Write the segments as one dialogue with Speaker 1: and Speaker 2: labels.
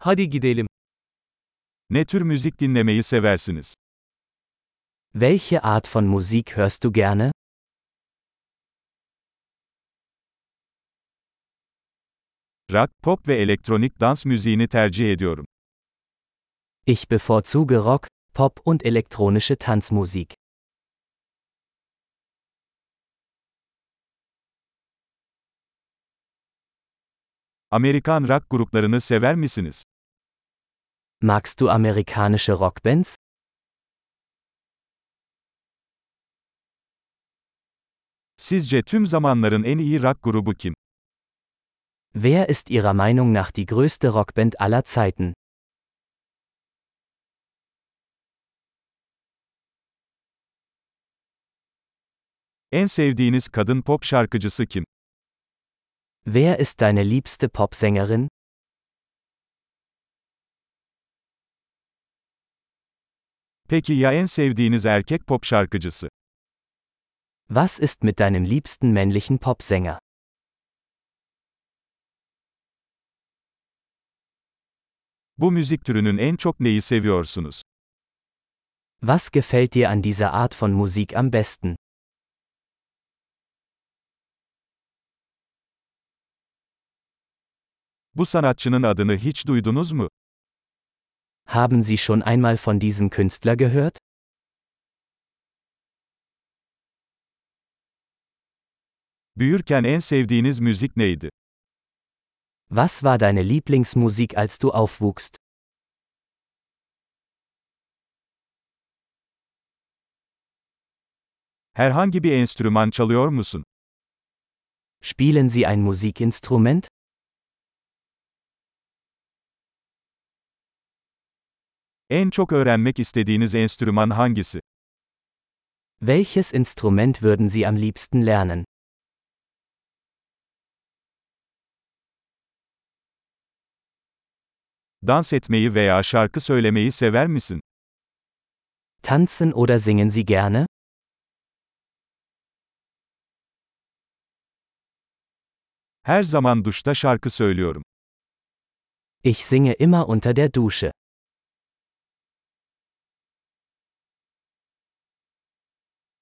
Speaker 1: Hadi gidelim.
Speaker 2: Ne tür müzik dinlemeyi seversiniz?
Speaker 3: Welche Art von Musik hörst du gerne?
Speaker 2: Rock, pop ve elektronik dans müziğini tercih ediyorum.
Speaker 3: Ich bevorzuge Rock, Pop und elektronische Tanzmusik.
Speaker 2: Amerikan rock gruplarını sever misiniz?
Speaker 3: Magst du amerikanische Rockbands?
Speaker 2: Sizce tüm zamanların en iyi rock grubu kim?
Speaker 3: Wer ist Ihrer Meinung nach die größte Rockband aller Zeiten?
Speaker 2: En sevdiğiniz kadın pop şarkıcısı kim?
Speaker 3: Wer ist deine liebste Popsängerin?
Speaker 2: Peki ya en sevdiğiniz erkek pop şarkıcısı?
Speaker 3: Was ist mit deinem liebsten männlichen Popsänger?
Speaker 2: Bu müzik türünün en çok neyi seviyorsunuz?
Speaker 3: Was gefällt dir an dieser Art von Musik am besten?
Speaker 2: Bu sanatçının adını hiç duydunuz mu?
Speaker 3: Haben Sie schon einmal von diesem Künstler gehört?
Speaker 2: Büyürken en sevdiğiniz müzik neydi?
Speaker 3: Was war deine Lieblingsmusik als du aufwuchst?
Speaker 2: Herhangi bir enstrüman çalıyor musun?
Speaker 3: Spielen Sie ein Musikinstrument?
Speaker 2: En çok öğrenmek istediğiniz enstrüman hangisi?
Speaker 3: Welches Instrument würden Sie am liebsten lernen?
Speaker 2: Dans etmeyi veya şarkı söylemeyi sever misin?
Speaker 3: Tanzen oder singen Sie gerne?
Speaker 2: Her zaman duşta şarkı söylüyorum.
Speaker 3: Ich singe immer unter der Dusche.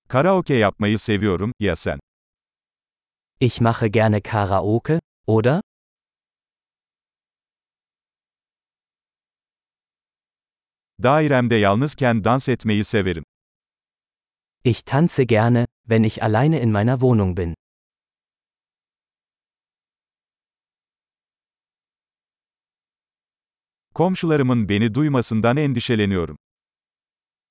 Speaker 2: Karaoke yapmayı seviyorum, ya sen?
Speaker 3: Ich mache gerne Karaoke, oder?
Speaker 2: Dairemde yalnızken dans etmeyi severim.
Speaker 3: Ich tanze gerne, wenn ich alleine in meiner Wohnung bin.
Speaker 2: Komşularımın beni duymasından endişeleniyorum.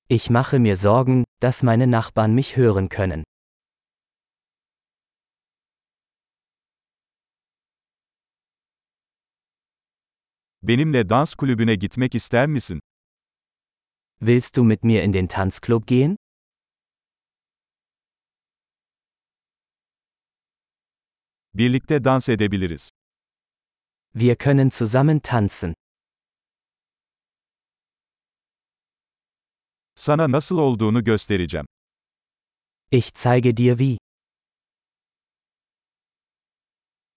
Speaker 3: Ich mache mir Sorgen, dass meine Nachbarn mich hören können.
Speaker 2: Benimle dans kulübüne gitmek ister misin?
Speaker 3: Willst du mit mir in den Tanzclub gehen?
Speaker 2: Birlikte dans edebiliriz.
Speaker 3: Wir können zusammen tanzen.
Speaker 2: Sana nasıl olduğunu göstereceğim.
Speaker 3: Ich zeige dir wie.